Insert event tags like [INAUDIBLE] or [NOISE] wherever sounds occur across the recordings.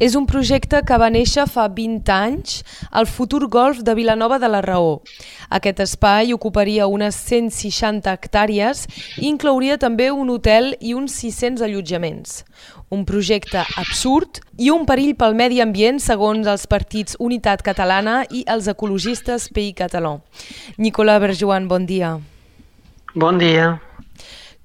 És un projecte que va néixer fa 20 anys al futur golf de Vilanova de la Raó. Aquest espai ocuparia unes 160 hectàrees i inclouria també un hotel i uns 600 allotjaments. Un projecte absurd i un perill pel medi ambient segons els partits Unitat Catalana i els ecologistes PI Català. Nicola Berjoan, bon dia. Bon dia.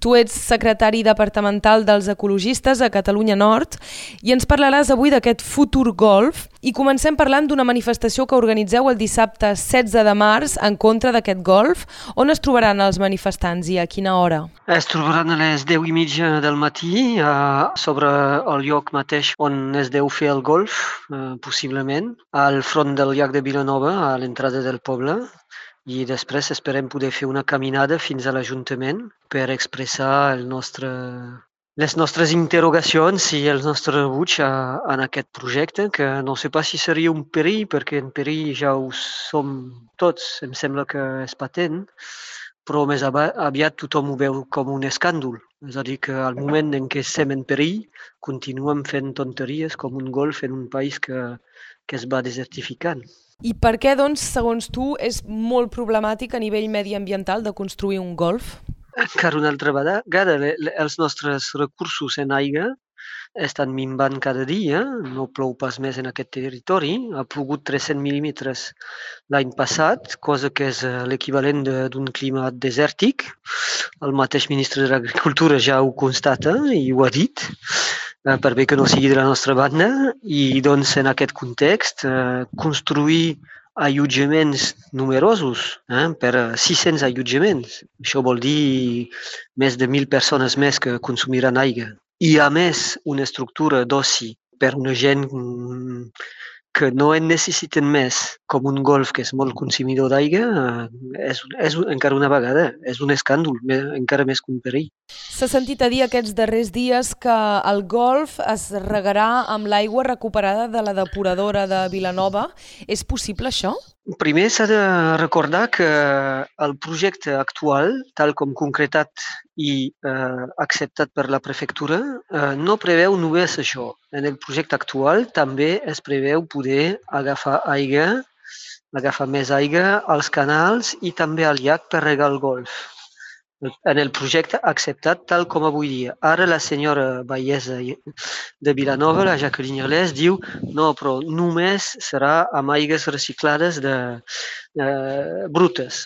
Tu ets secretari departamental dels ecologistes a Catalunya Nord i ens parlaràs avui d'aquest futur golf i comencem parlant d'una manifestació que organitzeu el dissabte 16 de març en contra d'aquest golf. On es trobaran els manifestants i a quina hora? Es trobaran a les 10 i mitja del matí eh, sobre el lloc mateix on es deu fer el golf, eh, possiblement, al front del llac de Vilanova, a l'entrada del poble i després esperem poder fer una caminada fins a l'Ajuntament per expressar el nostre, les nostres interrogacions i el nostre rebuig a, en aquest projecte, que no sé pas si seria un perill, perquè en perill ja ho som tots, em sembla que és patent, però més aviat tothom ho veu com un escàndol. És a dir, que al moment en què estem en perill, continuem fent tonteries com un golf en un país que, que es va desertificant. I per què, doncs, segons tu, és molt problemàtic a nivell mediambiental de construir un golf? Encara una altra vegada, els nostres recursos en aigua estan minvant cada dia, no plou pas més en aquest territori. Ha plogut 300 mil·límetres l'any passat, cosa que és eh, l'equivalent d'un clima desèrtic. El mateix ministre de l'Agricultura ja ho constata i ho ha dit. Eh, per bé que no sigui de la nostra banda, i doncs en aquest context eh, construir allotjaments numerosos, eh, per 600 allotjaments. Això vol dir més de 1.000 persones més que consumiran aigua. I a més, una estructura d'oci per una gent mm, que no en necessiten més, com un golf que és molt consumidor d'aigua, eh, és, és encara una vegada, és un escàndol, encara més que un perill. S'ha sentit a dir aquests darrers dies que el golf es regarà amb l'aigua recuperada de la depuradora de Vilanova. És possible això? Primer s'ha de recordar que el projecte actual, tal com concretat i eh, acceptat per la prefectura, eh, no preveu només això. En el projecte actual també es preveu poder agafar aigua, agafar més aigua als canals i també al llac per regar el golf en el projecte acceptat tal com avui dia. Ara la senyora Vallesa de Vilanova, la Jacqueline Arlès, diu no, però només serà amb aigues reciclades de, de brutes.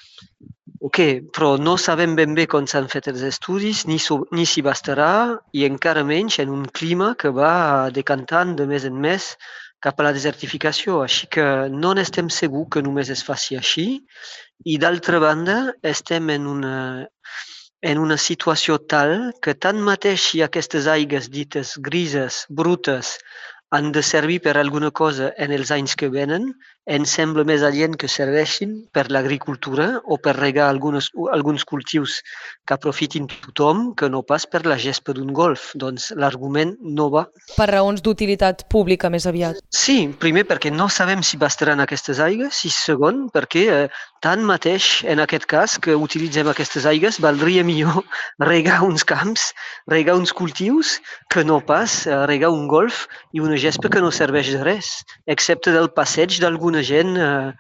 Ok, però no sabem ben bé com s'han fet els estudis, ni, ni si bastarà, i encara menys en un clima que va decantant de més en més cap a la desertificació. Així que no n'estem segurs que només es faci així. I d'altra banda, estem en una, en una situació tal que tanmateix si aquestes aigues dites grises, brutes, han de servir per alguna cosa en els anys que venen, ens sembla més adient que serveixin per l'agricultura o per regar algunes, alguns cultius que aprofitin tothom que no pas per la gespa d'un golf. Doncs l'argument no va. Per raons d'utilitat pública més aviat. Sí, primer perquè no sabem si bastaran aquestes aigues i segon perquè eh, tant mateix en aquest cas que utilitzem aquestes aigues valdria millor [LAUGHS] regar uns camps, regar uns cultius que no pas eh, regar un golf i una gespa que no serveix de res, excepte del passeig d'alguna de gent eh,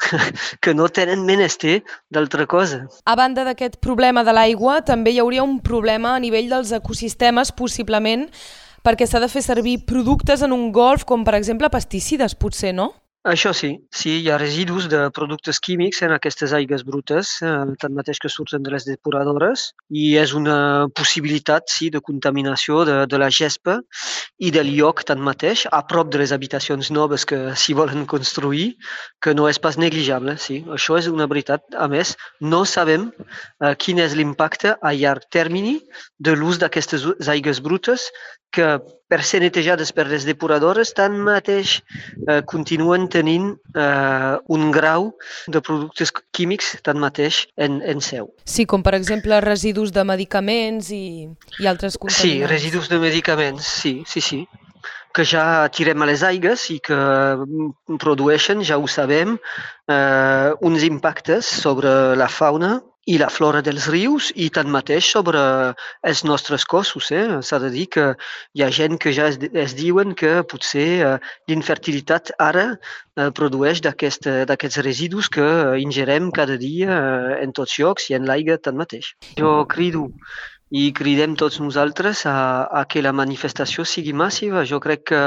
[LAUGHS] que no tenen menester d'altra cosa. A banda d'aquest problema de l'aigua, també hi hauria un problema a nivell dels ecosistemes, possiblement, perquè s'ha de fer servir productes en un golf, com per exemple pesticides, potser, no? Això sí, sí, hi ha residus de productes químics en aquestes aigues brutes, eh, tanmateix que surten de les depuradores, i és una possibilitat, sí, de contaminació de, de la gespa i del lloc tanmateix, a prop de les habitacions noves que s'hi volen construir, que no és pas negligible, sí. Això és una veritat. A més, no sabem eh, quin és l'impacte a llarg termini de l'ús d'aquestes aigues brutes que per ser netejades per les depuradores, tanmateix eh, continuen tenint eh, un grau de productes químics tanmateix en, en seu. Sí, com per exemple residus de medicaments i, i altres contaminants. Sí, residus de medicaments, sí, sí, sí que ja tirem a les aigues i que produeixen, ja ho sabem, eh, uns impactes sobre la fauna i la flora dels rius i tanmateix sobre els nostres cossos. Eh? S'ha de dir que hi ha gent que ja es, es diuen que potser eh, l'infertilitat ara eh, produeix d'aquests residus que ingerem cada dia eh, en tots llocs i en l'aigua tanmateix. Jo crido i cridem tots nosaltres a, a que la manifestació sigui massiva. Jo crec que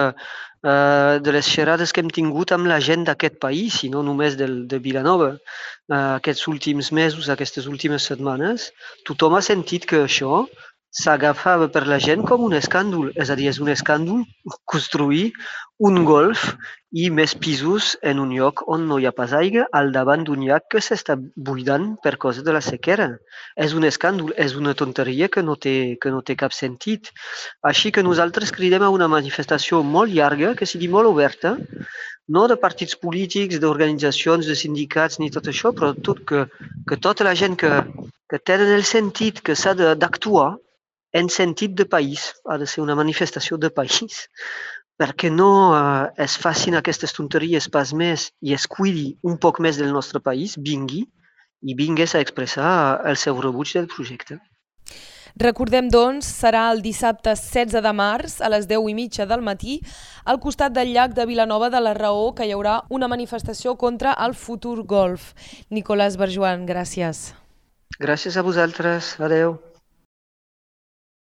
eh, de les xerrades que hem tingut amb la gent d'aquest país, i no només del, de Vilanova, eh, aquests últims mesos, aquestes últimes setmanes, tothom ha sentit que això s'agafava per la gent com un escàndol. És a dir, és un escàndol construir un golf i més pisos en un lloc on no hi ha pas aigua al davant d'un llac que s'està buidant per causa de la sequera. És un escàndol, és una tonteria que no té, que no té cap sentit. Així que nosaltres cridem a una manifestació molt llarga, que sigui molt oberta, no de partits polítics, d'organitzacions, de sindicats ni tot això, però tot que, que tota la gent que, que tenen el sentit que s'ha d'actuar en sentit de país, ha de ser una manifestació de país, perquè no eh, es facin aquestes tonteries pas més i es cuidi un poc més del nostre país, vingui i vingués a expressar el seu rebuig del projecte. Recordem, doncs, serà el dissabte 16 de març a les 10 i mitja del matí al costat del llac de Vilanova de la Raó que hi haurà una manifestació contra el futur golf. Nicolás Berjoan, gràcies. Gràcies a vosaltres. Adeu.